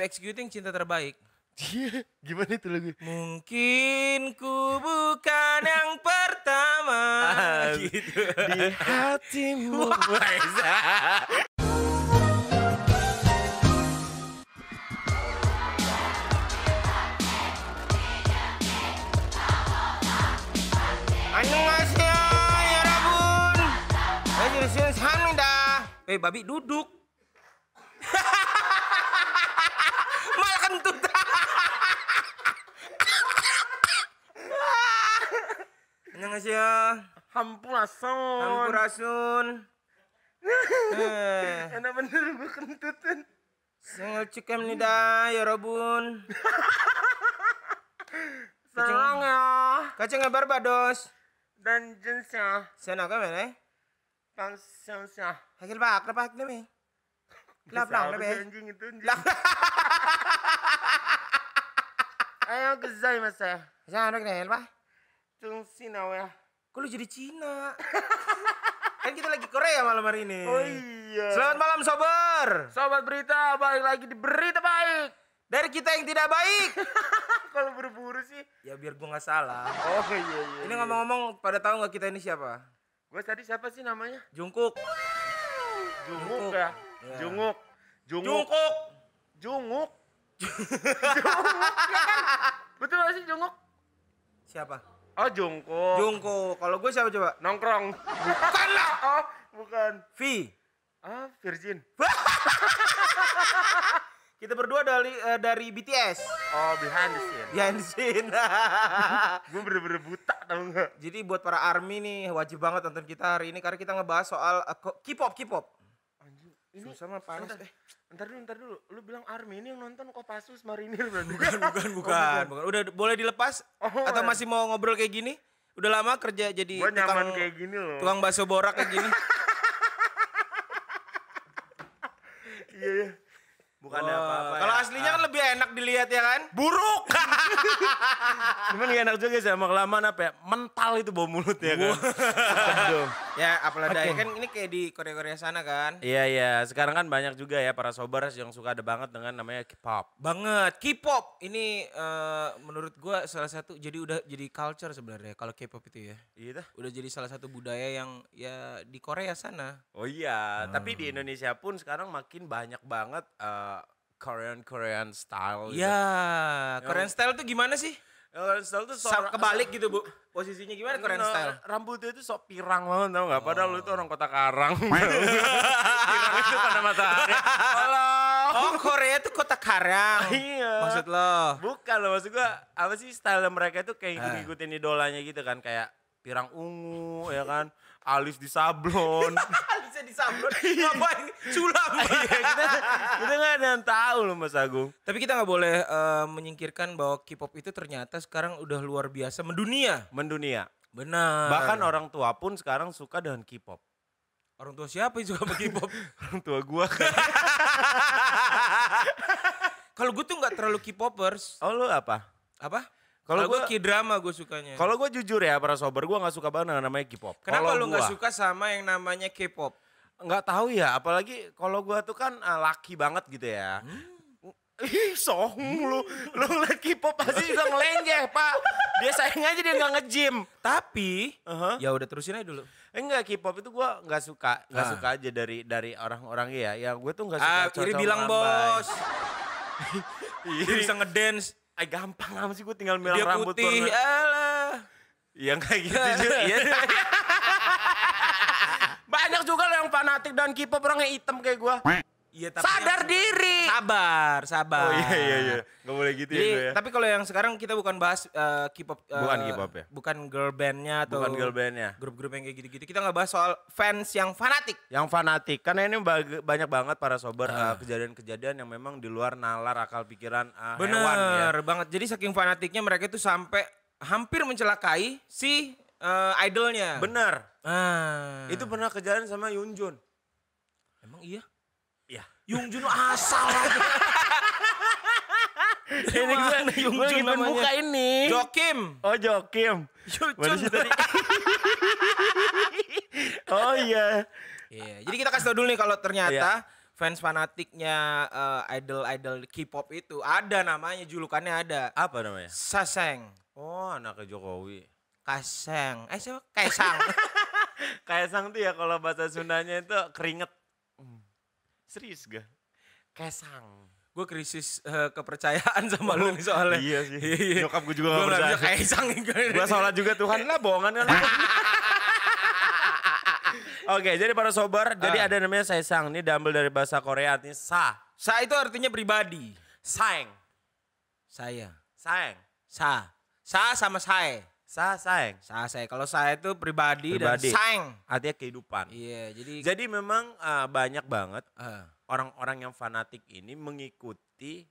executing cinta terbaik. Gimana itu lagu? Mungkin ku bukan yang pertama ah, gitu. di hatimu. Annyeonghaseyo, ya rabun. Eh, babi duduk. kentut. Annyeonghaseyo. Ya? Hampurasun. Hampurasun. Eh. Enak bener gue kentutan. Sengel cikem nida ya robun. Sarang ya. Kacang ya Barbados. Dan jenisnya. Sena kau mana? Pansensnya. Hakil bak, lepak nih? Lap lang Lap Anjing lap. anjing. Lap. Ayo gezai masa. Sana ka na, ba? Tung sinaw ya. Kok lu jadi Cina? kan kita lagi Korea malam hari ini. Oh iya. Selamat malam sober. Sobat berita, balik lagi di berita baik. Dari kita yang tidak baik. Kalau berburu sih. ya biar gua nggak salah. Oh iya iya. Ini ngomong-ngomong pada tahu nggak kita ini siapa? Gue tadi siapa sih namanya? Jungkook. Jungkook. ya. Iya. Junguk. Junguk. Jungkook. Junguk. Junguk ya kan? Betul gak sih Junguk? Siapa? Oh Jungkook. Jungkook. Kalau gue siapa coba? Nongkrong. Bukan lah. Oh bukan. V. Ah Virgin. Kita berdua dari eh, dari BTS. Oh behind the scene. Yansin. Gue bener-bener buta tau gak? Jadi buat para army nih wajib banget nonton kita hari ini karena kita ngebahas soal ko- K-pop, K-pop. Ini Susah mah panas Bentar, eh. Ntar dulu, ntar dulu. Lu bilang Army ini yang nonton Kopassus Marinir berarti. Bukan, bukan, bukan, bukan. Udah boleh dilepas Oh, atau masih mau ngobrol kayak gini? Udah lama kerja jadi nyaman tukang kayak gini loh. tukang bakso borak kayak gini. Iya, iya. Bukannya Wah, apa-apa Kalau ya. aslinya kan lebih enak dilihat ya kan? buruk. Cuman gak enak juga sih sama kelamaan apa ya? Mental itu bau mulutnya kan. Aduh. Ya, apalagi Oke. kan ini kayak di Korea-Korea sana kan. Iya iya, sekarang kan banyak juga ya para sobers yang suka ada banget dengan namanya K-pop. Banget. K-pop ini eh, menurut gua salah satu jadi udah jadi culture sebenarnya kalau K-pop itu ya. Iya dah. Udah jadi salah satu budaya yang ya di Korea sana. Oh iya, tapi di Indonesia pun sekarang makin banyak banget eh, Korean Korean style. gitu. Ya, Korean style tuh gimana sih? Korean style tuh Sa- kebalik gitu, Bu. Posisinya gimana Korean Nah, style? Rambutnya itu sok pirang banget tau gak? Padahal lu itu orang kota Karang. pirang itu pada matahari. Halo. Oh, Korea tuh kota Karang. Iya. Maksud lo? Bukan loh maksud gua apa sih style mereka itu kayak Ah. ikut-ikutin idolanya gitu kan kayak pirang ungu ya kan alis di sablon Bisa disamblot. Ngapain? Sulam. Iya, kita kita nggak ada yang tahu loh Mas Agung Tapi kita nggak boleh eh, menyingkirkan bahwa K-pop itu ternyata sekarang udah luar biasa mendunia. mendunia Benar. bahkan orang tua pun sekarang suka dengan K-pop orang tua siapa yang suka sama K-pop? orang tua gua kan Kalau gue tuh nggak terlalu K-popers. oh lu apa Apa? Kalau gue gua- K-drama gue sukanya. kalau gua jujur ya para sober gua nggak suka banget namanya K-pop Kenapa Kalau lu nggak suka sama yang namanya K-pop? nggak tahu ya apalagi kalau gua tuh kan uh, laki banget gitu ya Ih, sohong lu. Lu ngeliat K-pop pasti juga ngelenjeh, Pak. Dia sayang aja dia nggak nge-gym. Tapi Aha. ya udah terusin aja dulu. Eh, Enggak, K-pop itu gua nggak suka, nggak Ah. suka aja dari dari orang-orang ya. Yang gue tuh nggak suka. Ah, Iri bilang bos. Iri, bisa ngedance. Eh, gampang amat sih gue tinggal bilang Dia rambut putih. warna- Alah. Yang kayak gitu juga. Iya. Banyak juga loh yang fanatik dan K-pop orangnya hitam kayak gua. Iya, tapi Sadar yang- diri. Sabar, sabar. Oh iya iya iya. Gak boleh gitu Jadi, ya gue ya. tapi kalau yang sekarang kita bukan bahas eh, K-pop. eh, Bukan K-pop ya? Bukan girl bandnya atau Bukan girl bandnya. grup-grup yang kayak gitu-gitu. Kita nggak bahas soal fans yang fanatik. Yang fanatik. Karena ini bag- banyak banget para sober Ah. uh, kejadian-kejadian yang memang di luar nalar akal pikiran uh, hewan ya. Bener banget. Jadi saking fanatiknya mereka itu sampai hampir mencelakai si eh, idolnya. Bener. Ah. Itu pernah kejadian sama Yunjun. emang iya. Yung Jun asal aja. ini gue Yung Jun namanya? buka ini. Jokim. Oh Jokim. Mana sih tadi? oh iya. Iya, jadi kita kasih tau dulu nih kalau ternyata fans fanatiknya eh, idol-idol K-pop itu ada namanya julukannya ada. Apa namanya? Saseng, Oh, anaknya Jokowi. Kaseng, eh siapa? Kaisang. Kaisang tuh ya kalau bahasa Sundanya itu keringet. Serius gak? Kaisang. gue krisis eh, kepercayaan sama lu nih soalnya. Iya sih. Iya. Nyokap gue juga gak nggak percaya. Kaisang. Gue sholat juga Tuhan lah bohongan kan. Oke, jadi para sobar, jadi Ah. ada namanya Saesang. Ini diambil dari bahasa Korea artinya sa. Sa itu artinya pribadi. Saeng. Saya. Saeng. Sa. Sa sama saya. Sa saeng. Sa. Kalau saya itu pribadi, Pribadi. dan saeng. Artinya kehidupan. Iya, jadi Jadi memang uh, banyak banget orang-orang yang fanatik ini mengikuti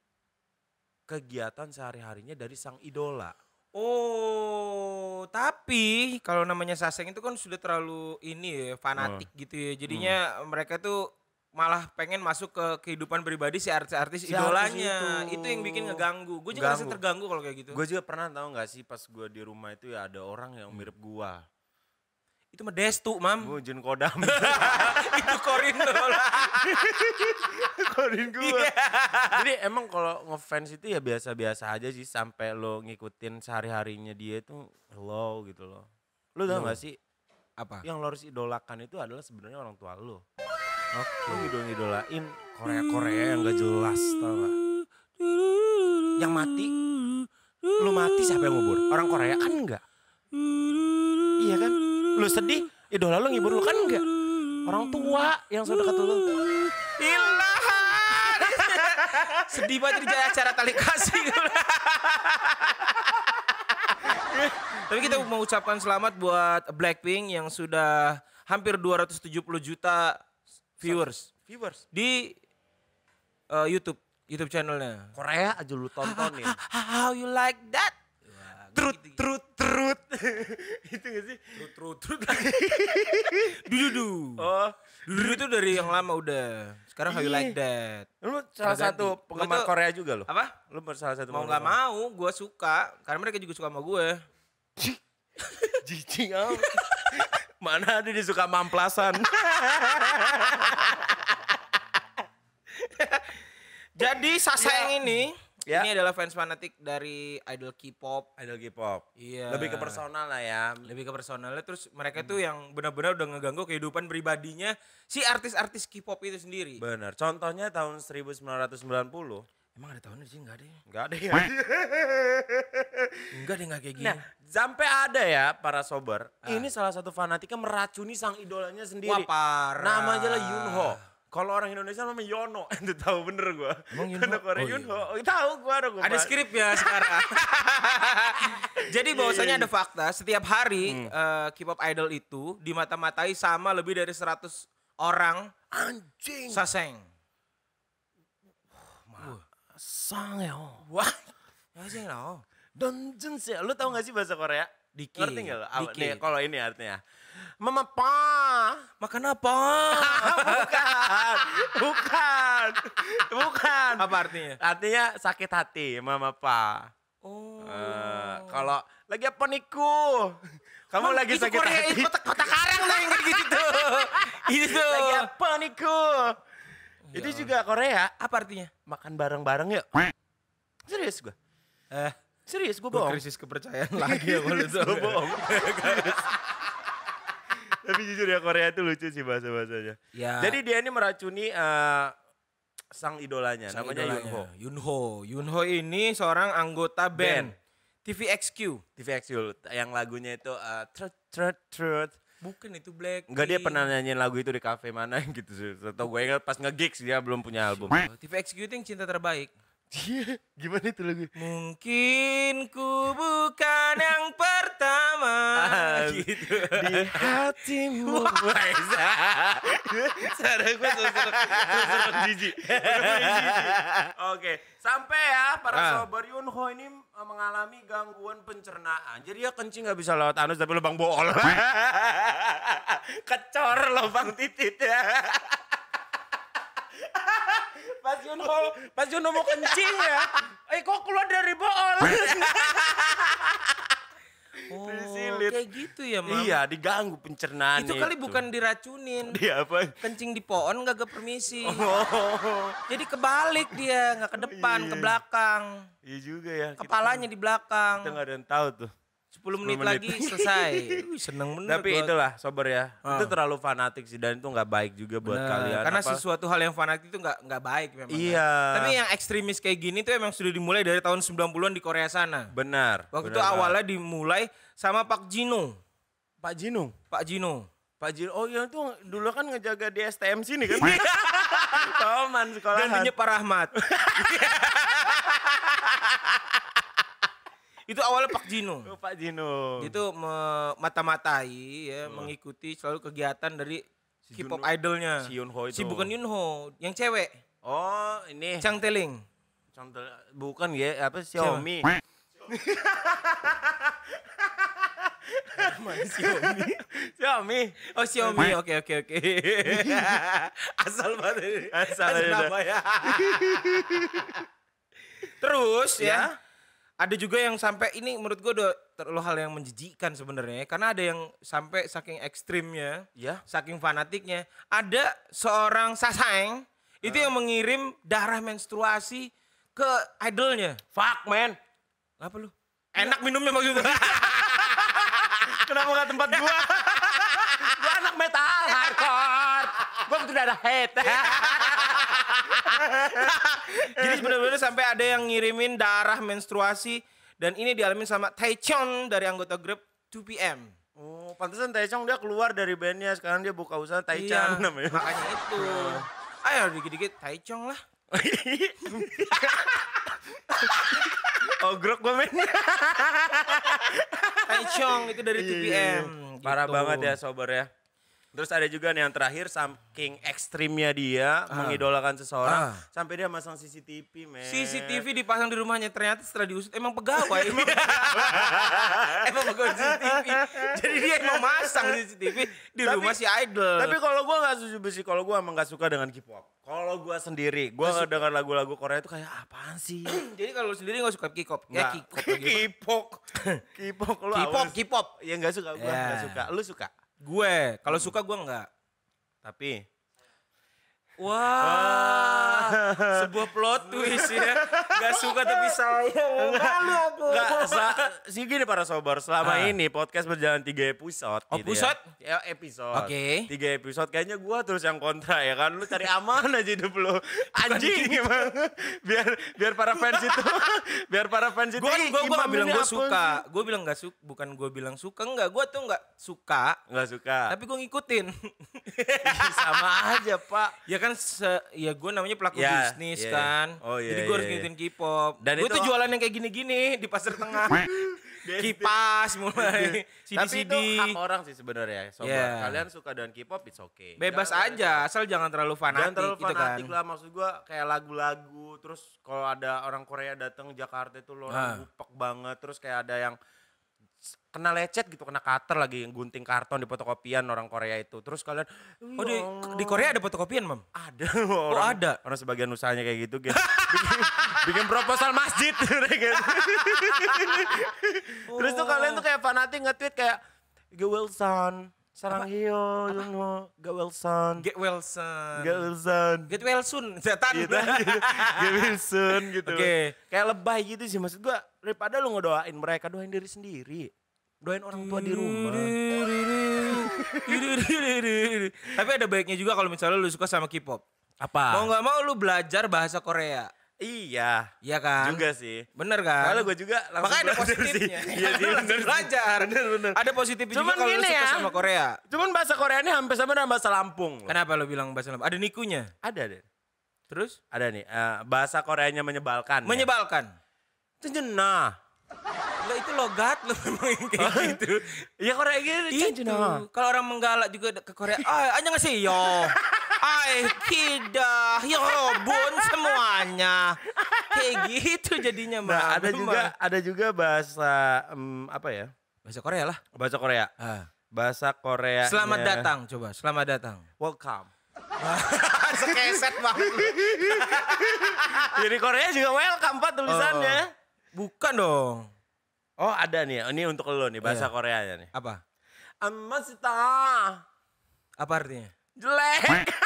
kegiatan sehari-harinya dari sang idola. Oh, tapi kalau namanya Saseng itu kan sudah terlalu ini ya, fanatik Oh. gitu ya. Jadinya Hmm. mereka tuh malah pengen masuk ke kehidupan pribadi si artis-artis Si artis idolanya. itu. Itu. yang bikin ngeganggu. Gue juga ngerasa Ganggu. terganggu kalau kayak gitu. Gue juga pernah tahu nggak sih pas gue di rumah itu ya ada orang yang mirip gua. itu mah Destu, Mam. Gue Jun Kodam. itu. Kodin gua. Iya. Jadi emang kalau ngefans itu ya biasa-biasa aja sih sampai lo ngikutin sehari-harinya dia itu hello gitu loh. Lo tau Hello. gak sih Apa? yang lo harus idolakan itu adalah sebenarnya orang tua lo. Oke. Lo idol idolain Korea-Korea yang gak jelas tau gak? Yang mati, lo mati siapa yang ngubur? Orang Korea kan enggak. Iya kan? Lo sedih, idola lo ngibur lo kan enggak. Orang tua yang sudah kata lo. Ilahan. Sedih banget di acara tali kasih. Tapi kita mau ucapkan selamat buat Blackpink yang sudah hampir 270 juta viewers Viewers. di eh, YouTube YouTube channelnya. Korea aja lu tontonin. How you like that? Trut, trut, trut. itu gak sih? Trut trut trut. Dududu. Oh, Dududu itu dari yang lama udah. Sekarang how you like that? lu salah satu penggemar tuh- Korea juga lo? Apa? Lu salah satu Mau nggak mau, gue suka. Karena mereka juga suka sama gue. Jijik amat. Mana ada dia suka mamplasan. Jadi Sasayang ini, Ya. ini adalah fans fanatik dari idol K-pop. Idol K-pop. Iya. Lebih ke personal lah ya. Lebih ke personalnya. Terus mereka tuh yang benar-benar udah ngeganggu kehidupan pribadinya si artis-artis K-pop itu sendiri. Bener. Contohnya tahun 1990. Emang ada tahunnya sih? Enggak deh. Enggak ada ya. Enggak deh, enggak kayak gini. Nah, sampai ada ya para sober. Ini salah satu fanatiknya meracuni sang idolanya sendiri. Wah parah. Nama aja lah Yunho. Kalau orang Indonesia namanya Yono. Itu tahu bener gua. Emang Yunho? Karena Korea Oh, iya. Yunho. Oh, tahu gua ada gua. Ada skrip ya sekarang. Jadi bahwasanya ada fakta setiap hari eh, K-pop idol itu dimata-matai sama lebih dari 100 orang Anjing. saseng. Sang ya. Wah. Saseng no. Donjun sih. Lu tahu gak sih bahasa Korea? Dikit. Ngerti gak lu? Apa- Dikit. Nih, kalau ini artinya. Mama pa. Makan apa? Bukan. Bukan. Bukan. apa artinya? Artinya sakit hati, mama pa. Oh. Eh, kalau lagi apa niku? Kamu Emang lagi itu sakit Korea, hati. itu kota, kota karang tuh yang gitu itu tuh. lagi apa niku? Itu juga Korea. Apa artinya? Makan bareng-bareng yuk. Serius gua. Eh, Serius gua gua bohong. krisis kepercayaan lagi ya kalau itu. Gua bohong. Tapi jujur ya Korea itu lucu sih bahasa-bahasanya. Ya. Jadi dia ini meracuni eh, sang idolanya sang namanya idolanya. Yunho. Yunho. Yunho ini seorang anggota band, Band. TVXQ. TVX Yul, yang lagunya itu eh, trut trut trut. Bukan itu Black. Enggak dia pernah nyanyiin lagu itu di kafe mana gitu. Atau gue ingat pas nge-gigs dia belum punya album. Itu yang cinta terbaik. Gimana itu lagu? Mungkin ku bukan yang pertama. Ah, gitu. Di hatimu. Suara gue seru jijik. Oke, sampai ya para Ah. sobat Yunho ini uh, mengalami gangguan pencernaan. Jadi ya kencing nggak bisa lewat anus tapi lubang bool. Kecor lubang titit ya. Pas Yunho, pas Yunho mau kencing ya, eh kok keluar dari bool? Oh, Disilit. kayak gitu ya, Mam. Iya, diganggu pencernaan itu kali bukan diracunin. dia apa? Kencing di pohon gak permisi. Oh, Jadi kebalik dia, nggak ke depan, Iya. ke belakang. iya juga ya. Kita- Kepalanya di belakang. kita nggak ada yang tahu tuh. 10 menit, 10 menit. lagi selesai. Seneng bener Tapi gua. itulah sober ya. Ah. Itu terlalu fanatik sih dan itu nggak baik juga buat Bener, kalian. Karena Apa- sesuatu hal yang fanatik itu nggak nggak baik memang. kan. Iya. Tapi yang ekstremis kayak gini tuh emang sudah dimulai dari tahun 90-an di Korea sana. benar. Waktu benar itu banget. awalnya dimulai sama Pak Jino. Pak Jinung. Pak Jino. Pak Jin, oh yang itu dulu kan ngejaga di STM sini kan? Toman sekolahan. Gantinya Pak Rahmat. itu awalnya Pak Jino. Oh, Pak Jino. Itu mata-matai ya, mengikuti selalu kegiatan dari Si K-pop idolnya. si Yunho itu. Si bukan Yunho, yang cewek. Oh ini. Chang Teling. Contoh bukan ya apa Xiaomi. Xiaomi. Xiaomi. Oh Xiaomi, oke oke oke. Asal banget. Asal nama ya. Terus ya. Ya. Ada juga yang sampai ini menurut gue udah terlalu hal yang menjijikkan sebenarnya karena ada yang sampai saking ekstrimnya, Ya. saking fanatiknya, ada seorang sasaeng itu yang mengirim darah menstruasi ke idolnya. Fuck man. Apa lu? Enak minumnya maksudnya. Kenapa gak tempat gua? gua anak metal hardcore. Gua butuh darah head. Jadi benar-benar sampai ada yang ngirimin darah menstruasi dan ini dialami sama Taechon dari anggota grup 2PM. oh, pantesan Taechong dia keluar dari bandnya. Sekarang dia buka usaha Iya, Taichan namanya. Makanya itu. Ayo dikit-dikit Taechong lah. Ogrok gua men. Taechong itu dari 2PM. Parah gitu. banget ya sober ya. Terus ada juga nih yang terakhir saking ekstrimnya dia mengidolakan seseorang Ah. sampai dia masang CCTV men. CCTV dipasang di rumahnya ternyata setelah diusut emang pegawai emang, emang pegawai CCTV jadi dia emang masang CCTV di Tapi- rumah si idol Tapi kalau gua nggak setuju besi, kalau gua emang nggak suka dengan K-pop. Kalau gua sendiri, gua dengar lagu-lagu Korea itu kayak apaan sih? jadi kalau lu sendiri gak suka K-pop ya. K-pop. K-pop. K-pop lu K-pop. K-pop Ya nggak suka, gua nggak suka. Lu suka? Gue kalau suka gue enggak Tapi Wah, sebuah plot twist ya. Gak suka tapi sayang. Malu aku. Enggak, sa- sih gini para sobar, selama Ah. ini podcast berjalan tiga episode Oh, gitu episode? ya. Ya, episode. Oke. Tiga episode, kayaknya gua terus yang kontra ya kan. Lu cari aman aja hidup lu. Anjing emang. Biar biar para fans itu, biar para fans itu. Gue "Ih, gue gak bilang gue suka. sih?" Gue bilang gak suka. Bukan gue bilang suka. Enggak, gue tuh gak suka. Nggak suka. Tapi gue ngikutin. sama aja, Pak. ya kan, se, ya gue namanya pelaku Ya, bisnis iya, iya. kan. Oh, iya, Jadi gue harus iya, iya. ngikutin K-pop. Dan Gue itu- tuh jualan yang kayak gini-gini di pasar tengah. Kipas mulai. Tapi CD-CD. itu hak orang sih sebenarnya, sobat. Yeah. Kalian suka dengan K-pop, it's okay. Bebas Jangan- aja, asal jangan terlalu fanatik Jangan terlalu gitu kan. fanatik lah maksud gua kayak lagu-lagu terus kalau ada orang Korea datang Jakarta itu lo Ah. orang gupek banget terus kayak ada yang kena lecet gitu kena cutter lagi yang gunting karton di fotokopian orang Korea itu terus kalian Oh di, di Korea ada fotokopian, Mam? ada orang, ada? orang sebagian usahanya kayak gitu gitu. bikin, bikin proposal masjid gitu. terus tuh kalian tuh kayak fanatik nge-tweet kayak Wilson sarang hio Ge Wilson Get well son. Ge Wilson Get well soon. Setan. gitu Ge Wilson gitu Oke. kayak lebay gitu sih maksud gua daripada lu ngedoain mereka doain diri sendiri doain orang tua di rumah Tapi ada baiknya juga kalau misalnya lu suka sama K-pop. apa Mau nggak mau lu belajar bahasa Korea. Iya Iya kan? juga sih Bener kan? kalau gue juga langsung Makanya ada positifnya. iya sih bener belajar. bener bener Ada positifnya Cuman juga kalau lu gini suka ya. sama Korea. cuman bahasa Korea ini hampir sama dengan bahasa Lampung loh. Kenapa lu bilang bahasa Lampung? Ada nikunya. ada deh Terus? ada nih eh, bahasa Koreanya menyebalkan ya. Menyebalkan. Cenjena. Lah itu logat lu memang yang kayak gitu. Iya Korea gitu Itu. cenjena. Kalau orang menggalak juga ke Korea, ay, annyeonghaseyo. Ay, kida, yo, bun semuanya. Kayak gitu jadinya, Mbak. Nah, ada juga ada juga bahasa em, apa ya? bahasa Korea lah. Bahasa Korea. Ah. Bahasa Korea. Selamat datang, coba. Selamat datang. Welcome. Sekeset banget. Jadi Korea juga welcome Pak tulisannya. Bukan dong. Oh, ada nih. Ini untuk lo nih bahasa Iya. Koreanya nih. Apa? Amasta. Apa artinya? Jelek.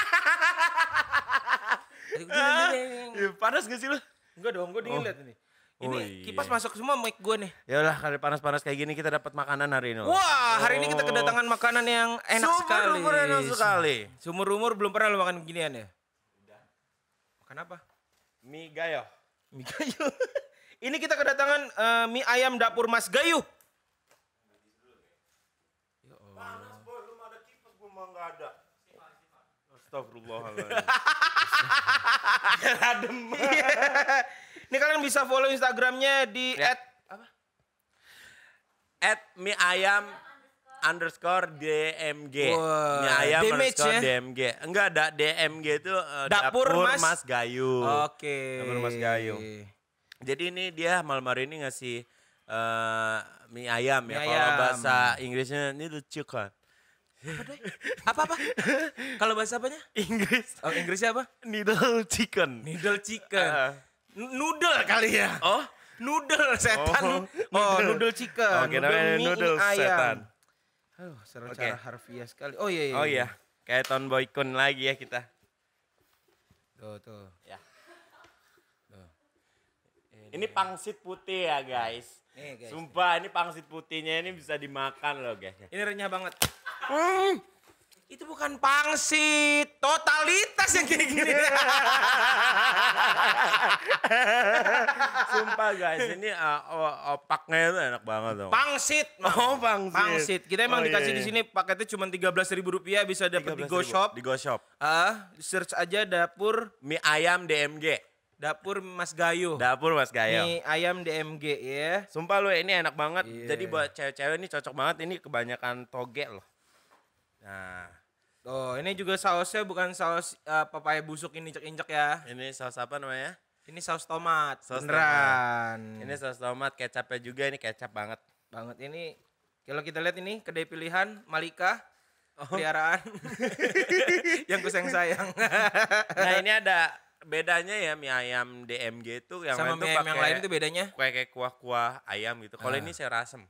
Enggak Ya, panas gak sih lu? dong, gue dingin liat ini. Ini Oh, iya. kipas masuk semua mic gue nih. Ya udah kali panas-panas kayak gini kita dapat makanan hari ini. loh. Wah, hari ini kita kedatangan makanan yang enak Sumber sekali. umur enak sekali. Sumur umur belum pernah lo makan ginian ya? Makan apa? Mie gayo. Mie gayo. ini kita kedatangan eh, mie ayam dapur Mas Gayu. Panas boy, lu ada kipas gua mah enggak ada. Astagfirullahaladzim. Adem. Ini kalian bisa follow Instagramnya di Ya. at- apa? At mie ayam underscore DMG. Wah, mie ayam damage underscore ya? DMG. Enggak ada DMG itu eh, Dapur Mas- Gayu. Oke. Dapur Mas Gayu. Jadi ini dia malam hari ini ngasih eh, mie ayam Mie ya. Kalau bahasa Inggrisnya ini tuh chicken. Apa apa? Kalau bahasa apanya? Inggris Oh, Inggrisnya apa? needle chicken. Noodle chicken. N- Noodle kali ya. Oh, Noodle setan. Oh, Oh, noodle. noodle chicken. Oke, namanya mie noodle ini ayam. setan. Aduh, secara Oke. harfiah sekali. Oh iya iya. oh iya. Kayak Ton Boy Kun lagi ya kita. Tuh tuh. Ya. Ini pangsit putih ya guys. Nih guys. Sumpah ini pangsit putihnya ini bisa dimakan loh guys. Ini renyah banget. Hmm, itu bukan pangsit, totalitas yang kayak gini. Sumpah guys ini uh, opaknya itu enak banget loh. pangsit. Oh pangsit. Pangsit. Kita emang Oh, iya, dikasih iya. di sini paketnya cuma 13.000 ribu rupiah bisa dapat di 13.000. Go Shop. Di Go Shop. Ah, search aja dapur Mie ayam DMG. dapur Mas Gayo. Dapur Mas Gayo. Mie ayam DMG ya. Sumpah lu ini enak banget. Iya. Jadi buat cewek-cewek ini cocok banget. Ini kebanyakan toge loh. Nah, Oh, ini juga sausnya bukan saus eh, papaya busuk ini injek-injek ya. ini saus apa namanya? Ini saus tomat. Saus Beneran. Ini saus tomat, kecapnya juga ini kecap banget. banget ini kalau kita lihat ini kedai pilihan Malika Oh. peliharaan yang kusayang sayang Nah ini ada bedanya ya mie ayam DMG itu yang sama tuh mie ayam yang lain itu bedanya kayak kayak kuah-kuah ayam gitu. Kalau Ah. ini sayur asem.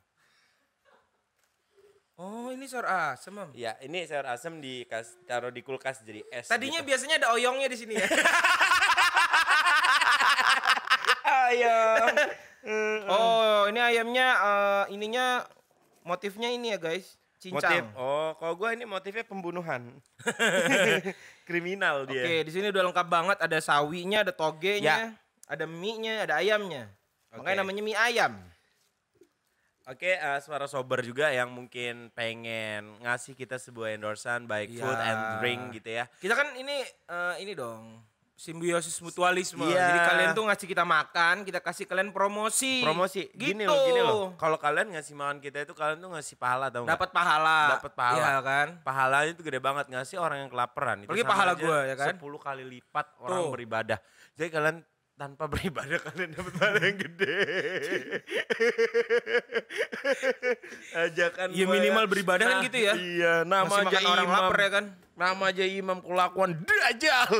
Oh ini sayur asem Mam. Ya ini sayur asem dikas taruh di kulkas jadi es. tadinya gitu. biasanya ada oyongnya di sini ya ayam. oh ini ayamnya eh, ininya motifnya ini ya guys Motif. cincang Oh, kalau gua ini motifnya pembunuhan. Kriminal oke dia. di sini udah lengkap banget ada sawinya ada togenya Ya. ada mie-nya ada ayamnya makanya Oke. namanya mie ayam Oke, eh, suara sober juga yang mungkin pengen ngasih kita sebuah endorsan baik Iya. food and drink gitu ya. Kita kan ini eh, ini dong simbiosis mutualisme. Iya. Jadi kalian tuh ngasih kita makan, kita kasih kalian promosi. Promosi. Gitu. Gini loh, gini loh. Kalau kalian ngasih makan kita itu kalian tuh ngasih pahala tau? Dapat pahala. Dapat pahala. Iya kan? Pahalanya itu gede banget ngasih orang yang kelaparan. Itu sama pahala gua, ya kan? 10 kali lipat orang Tuh. beribadah. Jadi kalian tanpa beribadah kalian dapat pahala yang gede. Ajakan Ya minimal beribadah kan gitu ya? Iya, nama Ngasih aja makan orang imam. lapar ya kan? Nama aja imam kelakuan dajal.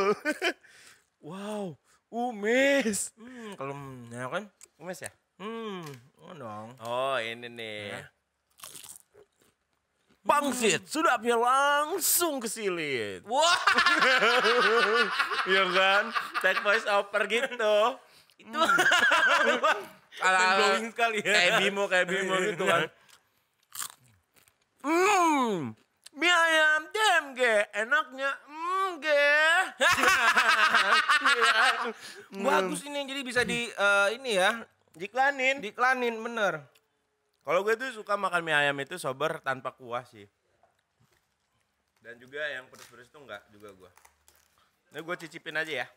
wow, umis. Hmm, kalau ya kan? Umis ya? Hmm, oh dong. Oh, ini nih. Ya. Pangsit, sudapnya langsung ke silit. Wah, Iya kan? Cek voice over gitu. itu Ala mind blowing sekali ya. Kayak Bimo, kayak Bimo gitu kan. Hmm, mie ayam DMG, enaknya mm, ge. Bagus ini jadi bisa di eh, ini ya, Diklanin. diiklanin bener. Kalau gue tuh suka makan mie ayam itu sober tanpa kuah sih. Dan juga yang pedes-pedes tuh enggak juga gue. Ini gue cicipin aja ya.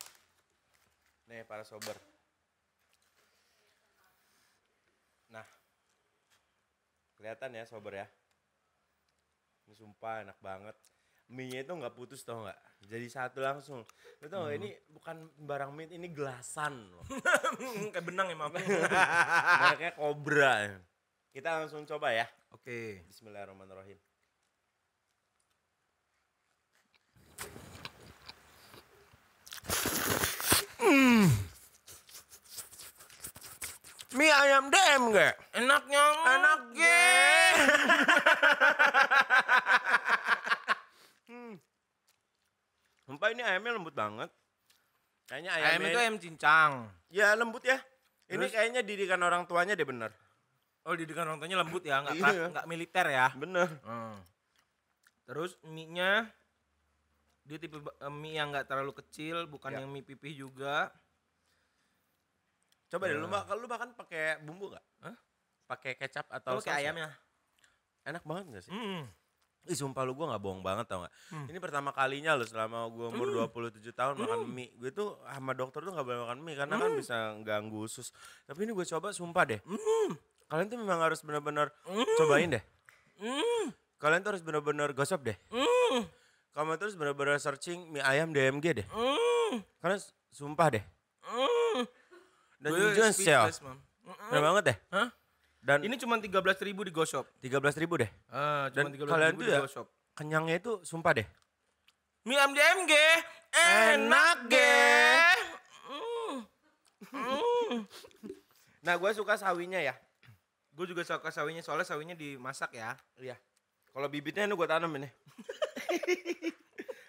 Nih para sober. Nah. Kelihatan ya sober ya. Ini sumpah enak banget. Mie-nya itu nggak putus tau nggak? Jadi satu langsung. Lu tau nggak, ini bukan barang mie, ini gelasan loh. Kayak benang ya, Mam. Mereknya Cobra. Kita langsung coba ya. Oke. Okay. Bismillahirrahmanirrahim. Hmm. Mie ayam DM gak? Enaknya. Enak ge. hmm. Sumpah ini ayamnya lembut banget. Kayaknya ayam ayam itu ayam cincang. Ya lembut ya. Ini Terus? kayaknya didikan orang tuanya deh bener. Oh didikan orang tuanya lembut ya, nggak Iya. nggak militer ya. Bener. Hmm. Terus mie-nya dia tipe eh, mie yang nggak terlalu kecil, bukan Ya. yang mie pipih juga. Coba deh lu mak kalau lu makan pakai bumbu nggak? Hah? Pakai kecap atau ya? ayamnya. Enak banget gak sih? Hmm. Ih sumpah lu gue gak bohong banget tau gak? Hmm. Ini pertama kalinya lu selama gue umur 27 tahun makan mie. Gue tuh sama dokter tuh gak boleh makan mie karena kan bisa ganggu usus. Tapi ini gue coba sumpah deh. Kalian tuh memang harus bener-bener cobain deh. Hmm. Kalian tuh harus bener-bener gosok deh. Hmm. Kamu terus bener-bener searching mie ayam DMG deh. Hmm. Karena sumpah deh. Hmm. Dan Gue just ya. Bener banget deh. Hah? Dan Ini cuma 13.000 ribu di GoShop. 13 ribu deh. Ah, cuma Dan 13.000 kalian ribu tuh di ya-. Kenyangnya itu sumpah deh. Mie ayam DMG enak ge. Hmm. Hmm. Nah gue suka sawinya ya. Gue juga suka sawinya soalnya sawinya dimasak ya. Iya. Kalau bibitnya ini gue tanam ini.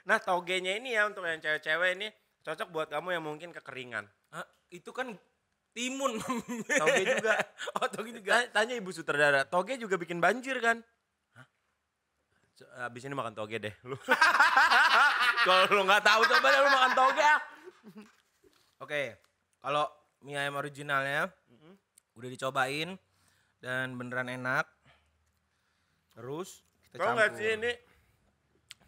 nah togenya ini ya untuk yang cewek-cewek ini cocok buat kamu yang mungkin kekeringan. Ah, itu kan timun. Toge juga. oh, toge juga. Ta- Tanya ibu sutradara, toge juga bikin banjir kan? Hah? So, Abis ini makan toge deh lu. Kalau lu nggak tahu coba deh lu makan toge. ah. Oke, kalau mie ayam originalnya udah dicobain dan beneran enak. Terus kita Kau campur. sih ini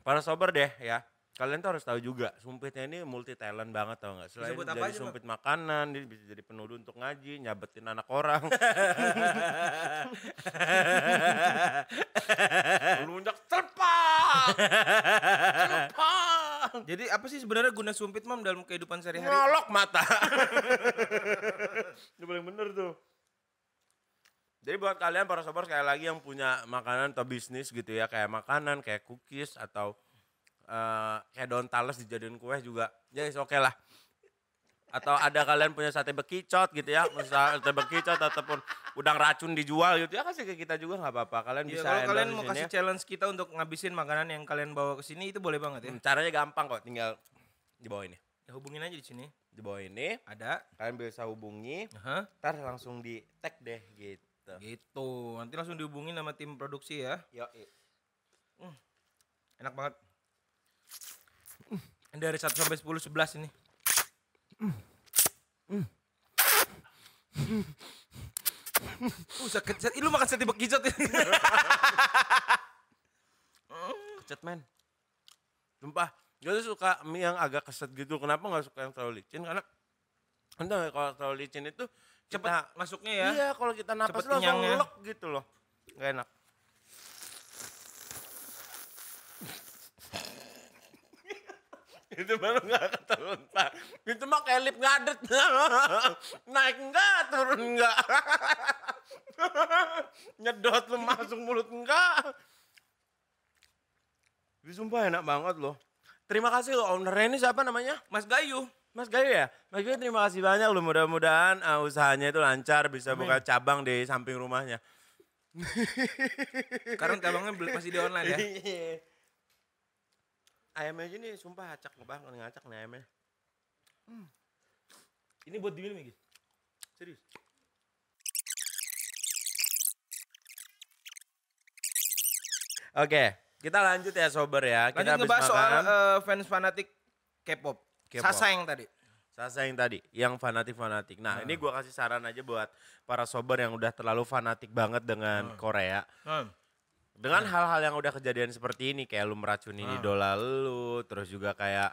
para sober deh ya. Kalian tuh harus tahu juga, sumpitnya ini multi talent banget tau nggak? Selain apa jadi aja, Bang? sumpit makanan, dia bisa jadi penuduh untuk ngaji, nyabetin anak orang. Lunjak serpang! Serpang! Jadi apa sih sebenarnya guna sumpit mam dalam kehidupan sehari-hari? Ngolok mata. Itu paling bener tuh. Jadi buat kalian para sobat sekali lagi yang punya makanan atau bisnis gitu ya, kayak makanan, kayak cookies atau eh, kayak daun talas dijadiin kue juga, ya oke lah. Atau ada kalian punya sate bekicot gitu ya, misal sate bekicot ataupun udang racun dijual gitu ya kasih ke kita juga nggak apa-apa. Kalian Iya, bisa kalau kalian mau kasih ya. challenge kita untuk ngabisin makanan yang kalian bawa ke sini itu boleh banget ya. Hmm, Caranya gampang kok, tinggal di bawah ini. Ya, hubungin aja di sini. Di bawah ini Ada. kalian bisa hubungi, Aha. ntar langsung di tag deh gitu. Gitu. Nanti langsung dihubungin sama tim produksi ya. Yo, Enak banget. Ini dari 1 sampai 10 11 ini. Uh, sakit, sakit. Lu makan sate bekicot ini. keset men. Sumpah, gue tuh suka mie yang agak keset gitu. Kenapa nggak suka yang terlalu licin? Karena entah kalau terlalu licin itu Cepet kita- masuknya ya. Iya, kalau kita napas Cepet langsung kenyangnya. ngelek gitu loh. Gak enak. itu baru gak keteruntak. Itu mah kayak lip ngadet. Naik enggak, turun enggak. Nyedot lu masuk mulut enggak. Ini sumpah enak banget loh. Terima kasih loh ownernya ini siapa namanya? Mas Gayu. Mas Gayu ya? Mas Gayu terima kasih banyak loh. Mudah-mudahan uh, usahanya itu lancar bisa buka cabang di samping rumahnya. Sekarang cabangnya masih di online ya. ayamnya aja nih sumpah acak banget ngacak nih ayamnya. Ini buat diminum ya? Serius? Oke, kita lanjut ya sober ya. Kita Lanjut habis ngebahas soal eh, fans fanatik K-pop. K-pop. Sasa yang tadi. Sasa yang tadi, yang fanatik-fanatik. Nah, ini gua kasih saran aja buat para sober yang udah terlalu fanatik banget dengan Korea. Hmm. Dengan hal-hal yang udah kejadian seperti ini, kayak lu meracuni Ah. idola lu, terus juga kayak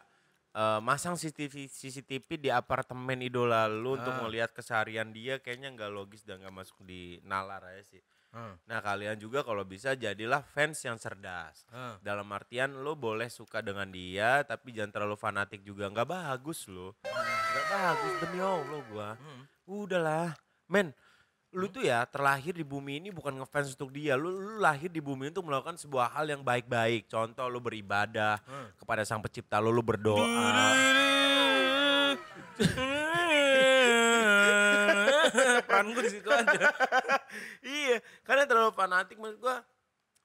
eh, masang CCTV, CCTV di apartemen idola lu untuk Ah. melihat keseharian dia, kayaknya nggak logis dan nggak masuk di nalar aja sih. Hmm. Nah kalian juga kalau bisa jadilah fans yang cerdas. Hmm. Dalam artian lo boleh suka dengan dia, tapi jangan terlalu fanatik juga. Nggak bagus lo. Nggak bagus demi Allah gua. Hmm. Udahlah, men. Lu tuh ya terlahir di bumi ini bukan ngefans untuk dia. Lu, lu lahir di bumi untuk melakukan sebuah hal yang baik-baik. Contoh lu beribadah Hmm. kepada sang pencipta lu, lu berdoa. Peran gue di situ aja. iya, karena terlalu fanatik maksud gua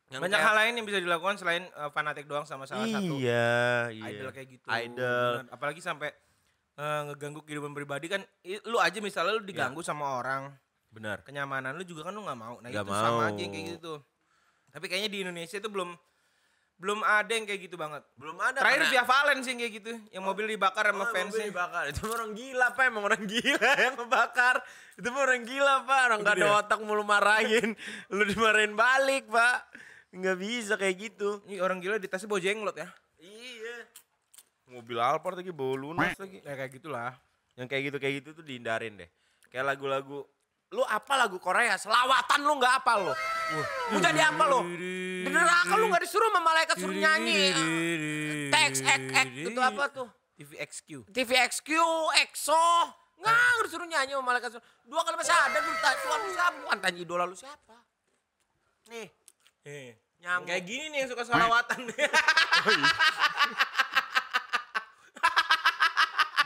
Yang Banyak kayak- hal lain yang bisa dilakukan selain eh, fanatik doang sama salah satu Iya, iya. idol kayak gitu. Idol. Bener. Apalagi sampai eh, ngeganggu kehidupan pribadi kan i- lu aja misalnya lu diganggu sama orang Benar. kenyamanan lu juga kan lu nggak mau. Nah Nggak itu sama mau. aja yang kayak gitu. Tapi kayaknya di Indonesia itu belum belum ada yang kayak gitu banget. Belum ada. Terakhir karena- Via Valen sih yang kayak gitu, yang mobil dibakar sama Oh, mobil fansnya. dibakar. Itu orang gila, Pak. Emang orang gila yang ngebakar. Itu mah orang gila, Pak. Orang gak ada Iya. otak mulu marahin. Lu dimarahin balik, Pak. Nggak bisa kayak gitu. Ini orang gila di tasnya bawa jenglot ya. Iya. Mobil Alphard lagi bawa lunas lagi. Ya kayak gitulah. Yang kayak gitu kayak gitu tuh dihindarin deh. Kayak lagu-lagu lu apa lagu Korea? Selawatan lu nggak apa lu? Mau jadi apa lu? Di neraka lu nggak disuruh sama malaikat suruh nyanyi. Teks ek ek itu apa tuh? TVXQ. TVXQ, EXO. Nggak, disuruh nyanyi sama malaikat suruh. Dua kali masih ada lu tanya Tuhan lu siapa? Bukan tanya idola lu siapa? Nih, Eh, Nyamuk. Kayak gini nih yang suka salawatan.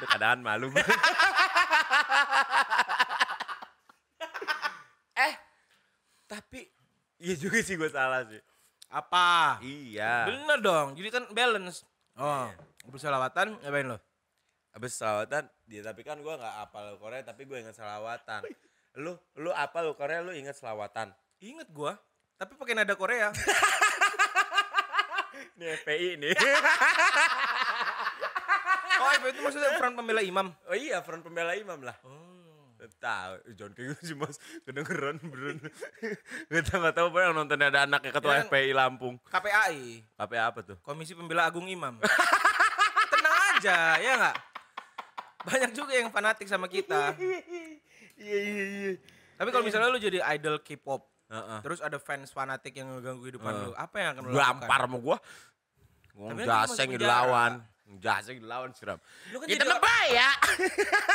keadaan malu. eh, tapi iya juga sih gue salah sih. Apa? Iya. Bener dong. Jadi kan balance. Oh, Iya. bersalawatan ngapain lo? Habis selawatan, dia tapi kan gue nggak apal Korea tapi gue ingat selawatan. Lu lu apal Korea lu ingat selawatan. Ingat gua, tapi pakai nada Korea. Ini FPI nih. Oh, itu maksudnya front pembela imam. oh iya, front pembela imam lah. Oh. Tahu, John kayak gitu sih mas, kedengeran beneran. Gak tau gak tau apa yang nonton ada anaknya ketua Ya, FPI Lampung. KPAI, Apa apa tuh? Komisi Pembela Agung Imam. Tenang aja, ya nggak? Banyak juga yang fanatik sama kita. Iya iya iya. Tapi kalau misalnya lu jadi idol K-pop, Heeh. terus ada fans fanatik yang ngeganggu kehidupan Heeh. lu, apa yang akan lu lakukan? Gampar sama gua. Ngomong Tapi kan dilawan. Jaseng dilawan siram. Lu kan Kita mah ya.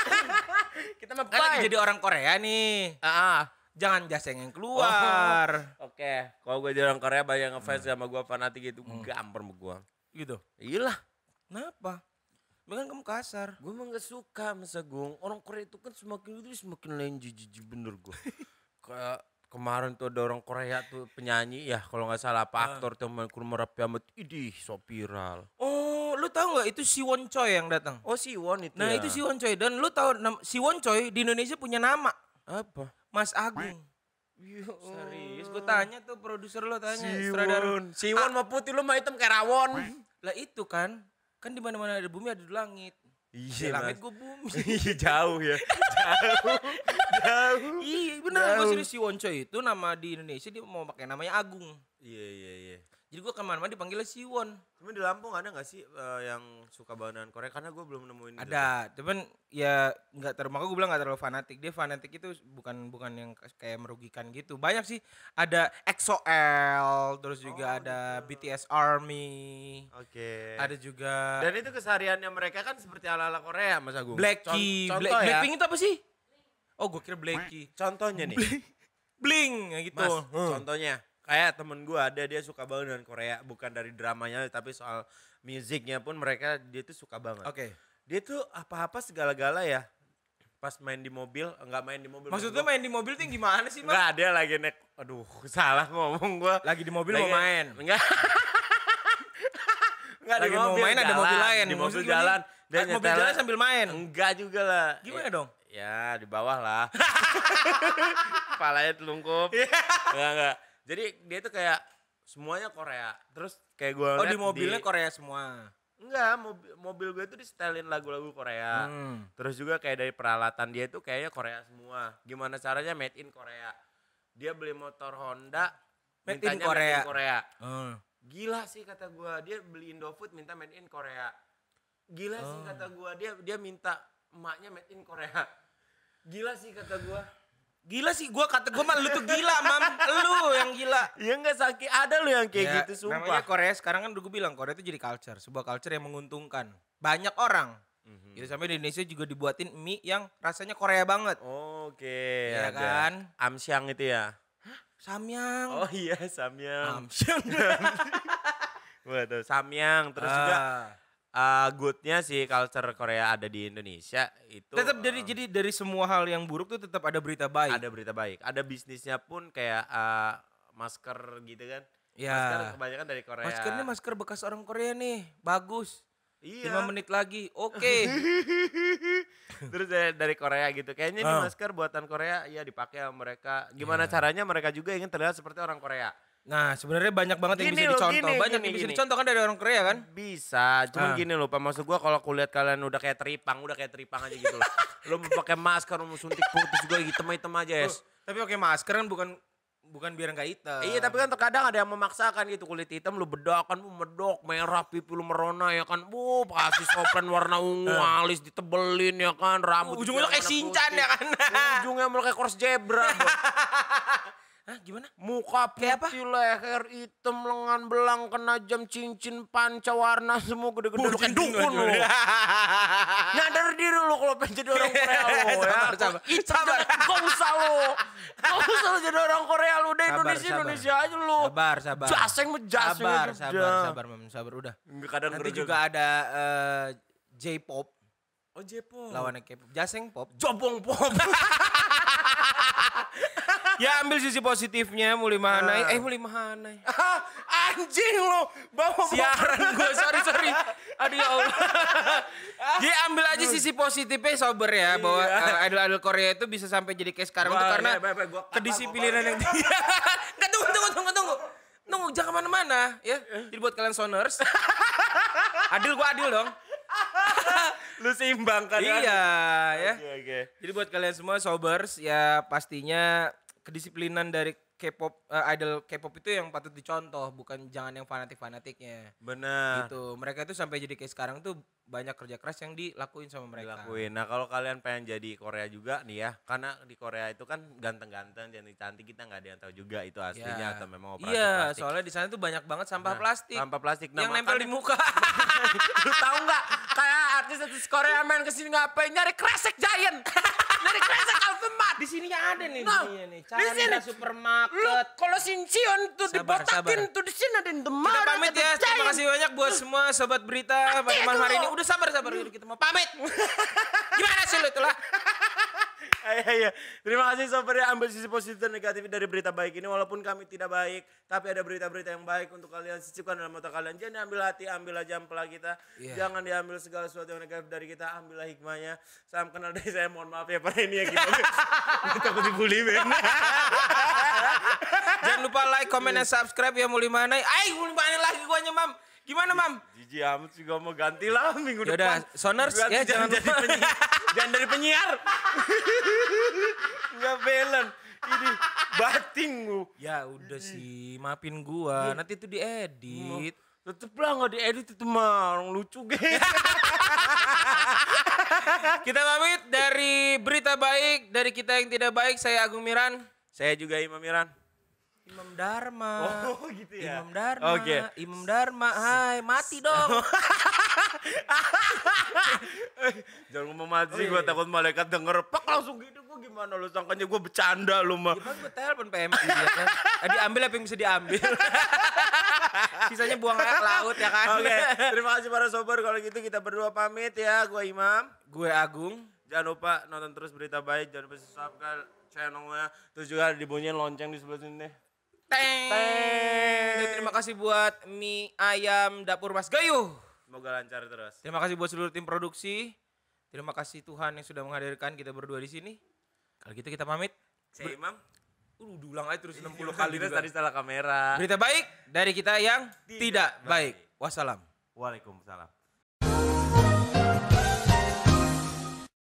Kita mah Kan jadi orang Korea nih. Ah, Jangan jaseng yang keluar. Oke, kalau gue jadi orang Korea banyak ngefans sama gue fanatik itu Hmm. gampar sama gue. Gitu. Iyalah, Kenapa? Bahkan kamu kasar. gue emang gak suka sama Sagung. Orang Korea itu kan semakin itu semakin lain jijik bener gue. Kayak kemarin tuh ada orang Korea tuh penyanyi ya kalau nggak salah Ah. apa aktor tuh main kurma rapi amat idih so viral. Oh, lu tahu nggak itu Siwon Choi yang datang? Oh si Won itu Nah, ya. itu Siwon Choi dan lu tahu nam- Siwon Choi di Indonesia punya nama apa? Mas Agung. Serius, gue tanya tuh produser lo tanya Si sutradara. Won, si Won mah putih lu mah hitam kayak rawon. Lah itu kan, kan di mana-mana ada bumi ada langit. Di Iya, langit Mas. gue bumi. Iya jauh ya. Jauh. jauh. iya, Jauh. gue serius Siwon Choi itu nama di Indonesia dia mau pakai namanya Agung. Iya iya iya. Jadi gue ke mana-mana dipanggilnya Siwon. Cuma di Lampung ada gak sih eh, yang suka banget dengan Korea? Karena gue belum nemuin itu. Ada, cuman ya nggak terlalu gue bilang nggak terlalu fanatik. Dia fanatik itu bukan bukan yang kayak merugikan gitu. Banyak sih ada EXO-L, terus juga ada BTS Army, Oke. ada juga Dan itu kesehariannya mereka kan seperti ala-ala Korea Mas Agung. Blacky, Con- Black, ya. Blackpink itu apa sih? Oh, gue kira Blacky. Contohnya nih. Bling ya gitu. Mas, Hmm. contohnya kayak temen gue ada dia suka banget dengan Korea, bukan dari dramanya tapi soal musiknya pun mereka dia tuh suka banget. Oke. Dia tuh apa-apa segala-gala ya. Pas main di mobil, enggak main di mobil. Maksudnya main di mobil tuh gimana sih, Mas? Enggak, dia lagi naik. Aduh, salah ngomong gua. Lagi di mobil mau main. Enggak. Enggak Lagi mau main ada mobil lain. Di mobil Maksud jalan. Ah, mobil jalan sambil main. Enggak juga lah. Gimana Ya- dong? Ya, di bawah lah. Kepalanya telungkup. Enggak, enggak. Jadi dia tuh kayak semuanya Korea. Terus kayak gua Oh, di mobilnya Korea semua. Enggak, mobil, mobil gue tuh disetelin lagu-lagu Korea. Hmm. Terus juga kayak dari peralatan dia tuh kayaknya Korea semua. Gimana caranya made in Korea. Dia beli motor Honda Made in Korea. Korea. Oh. Gila sih kata gua, dia beli Indofood minta made in Korea. Gila sih Oh. kata gua, dia dia minta emaknya made in Korea. Gila sih kata gua. Gila sih, gua kata gua mah lu tuh gila, Mam. Lu yang gila. Ya enggak sakit ada lo yang kayak Ya, gitu Namanya sumpah. Korea sekarang kan gue bilang Korea itu jadi culture, sebuah culture yang menguntungkan. Banyak orang. Mhm. Gitu sampai di Indonesia juga dibuatin mie yang rasanya Korea banget. Oke, Iya ada. kan? Amsyang itu ya. Samyang. Oh iya, Samyang. Samyang. Waduh, Samyang terus juga Ah. Uh, goodnya sih culture Korea ada di Indonesia itu tetap uh, dari jadi dari semua hal yang buruk tuh tetap ada berita baik. ada berita baik ada bisnisnya pun kayak uh, masker gitu kan Masker Ya. kebanyakan dari Korea. Masker ini masker bekas orang Korea nih. Bagus. Iya. 5 menit lagi. Oke. Terus dari, dari Korea gitu. Kayaknya ini Ah. masker buatan Korea ya dipakai sama mereka. Gimana caranya mereka juga ingin terlihat seperti orang Korea? Nah, sebenarnya banyak banget yang Gini bisa loh, dicontoh. gini, banyak gini, yang bisa dicontoh kan dari orang Korea kan? Bisa, cuman Ah. gini loh, Pak. Maksud gua kalau kulihat kalian udah kayak teripang, udah kayak teripang aja gitu loh. Lu mau pakai masker, mau suntik putus juga hitam-hitam aja, es. Tapi pakai masker kan bukan bukan biar nggak hitam. Iya tapi kan terkadang ada yang memaksakan gitu kulit hitam lu bedak kan lu medok merah pipi lu merona ya kan bu kasih sopran warna ungu alis ditebelin ya kan rambut Ujungnya kayak putih. ya kan? ujungnya malah kayak kors zebra. Hah, gimana? muka putih leher hitam lengan belang kena jam cincin panca warna semua gede-gede Bodoh kan dukun lu nyadar diri lu kalau pengen jadi orang Korea lu ya Sabar, sabar. Hitam Sabar. gak usah lu gak usah lu jadi orang Korea lu udah Sabar, Indonesia sabar. Indonesia aja lu Sabar, sabar. Jaseng mah jaseng Sabar, aja sabar, sabar, Mam, sabar udah. Nggak, kadang Nanti juga ada eh, J-pop oh Jepo lawannya K-pop. Jaseng pop. jobong pop ya ambil sisi positifnya Muli Mahanai. Ah. Eh Muli Mahanai. Ah, anjing lu bawa Siaran gue, sorry sorry. Aduh ya Allah. Jadi ambil aja sisi positifnya sober ya bahwa eh, idol-idol Korea itu bisa sampai jadi kayak sekarang Wah, karena iya, baik, baik, gua kedisiplinan yang pokoknya. Enggak tunggu tunggu tunggu tunggu. Tunggu jangan ke mana-mana ya. Jadi buat kalian soners. adil gua adil dong. lu seimbang kan Iya ya. oke oke Jadi buat kalian semua sobers ya pastinya kedisiplinan dari K-pop eh, idol K-pop itu yang patut dicontoh bukan jangan yang fanatik-fanatiknya. benar Gitu. Mereka itu sampai jadi kayak sekarang tuh banyak kerja keras yang dilakuin sama mereka. dilakuin nah kalau kalian pengen jadi Korea juga nih ya karena di Korea itu kan ganteng-ganteng cantik cantik kita nggak ada yang tahu juga itu aslinya Ya. atau memang operasi Iya, plastik. soalnya di sana tuh banyak banget sampah Nah, plastik sampah plastik Nah, yang nempel di muka. lu tahu nggak kayak artis-artis Korea main ke sini ngapain nyari kresek giant nyari kresek Alfamart di sini ada nih, Nah, di sini nih. di sini. Chandra lu Supermarket. kalau Sinchion tuh Sabar, dibotakin sabar. tuh di sini ada Indomaret Kita pamit ya. Terima kasih banyak buat semua sobat berita pada malam hari ini. Udah sabar sabar dulu kita mau pamit. Gimana sih lu itulah? Iya, iya. Terima kasih sobat yang ambil sisi positif dan negatif dari berita baik ini. Walaupun kami tidak baik, tapi ada berita-berita yang baik untuk kalian sisipkan dalam otak kalian. Jangan ambil hati, ambil aja ampela kita. Iya. Jangan diambil segala sesuatu yang negatif dari kita. Ambillah hikmahnya. Salam kenal dari saya. Mohon maaf ya pada ini ya gitu. Takut dibully men. Jangan lupa like, comment, dan subscribe ya Muli Manai. Ay, Muli Manai lagi guanya, Mam. Gimana, Mam? Jiji amat juga mau ganti lah minggu Yaudah, depan. Soners, Ganti ya, jangan jangan jadi lupa. penyiar. jangan dari penyiar. Enggak belen. Ini bating lu. Ya udah sih, maafin gua. Nanti itu diedit. Tetep lah nggak diedit itu mah orang lucu guys. Kita pamit dari berita baik, dari kita yang tidak baik. Saya Agung Miran. Saya juga Imam Miran. Imam Dharma. Oh, gitu ya? Imam Dharma. Oke. Imam Dharma. Hai, mati dong. Jangan ngomong mati, Oh, iya, gue iya. takut malaikat denger. Pak langsung gitu, gue gimana lu sangkanya gue bercanda lu mah. Gimana gue telepon PMI ya kan? Eh, diambil apa yang bisa diambil? Sisanya buang air ke laut ya kan? Oke, terima kasih para sobar. Kalau gitu kita berdua pamit ya. Gue Imam. Gue Agung. Jangan lupa nonton terus berita baik. Jangan lupa subscribe channelnya. Terus juga dibunyiin lonceng di sebelah sini. Teng. Teng. Dan terima kasih buat mie ayam dapur Mas Gayu. Semoga lancar terus. Terima kasih buat seluruh tim produksi. Terima kasih Tuhan yang sudah menghadirkan kita berdua di sini. Kalau gitu kita pamit. Saya Imam. Uh, diulang aja terus 60 Kali kali terus juga. tadi salah kamera. Berita baik dari kita yang Tidak tidak baik. Wassalam. Waalaikumsalam.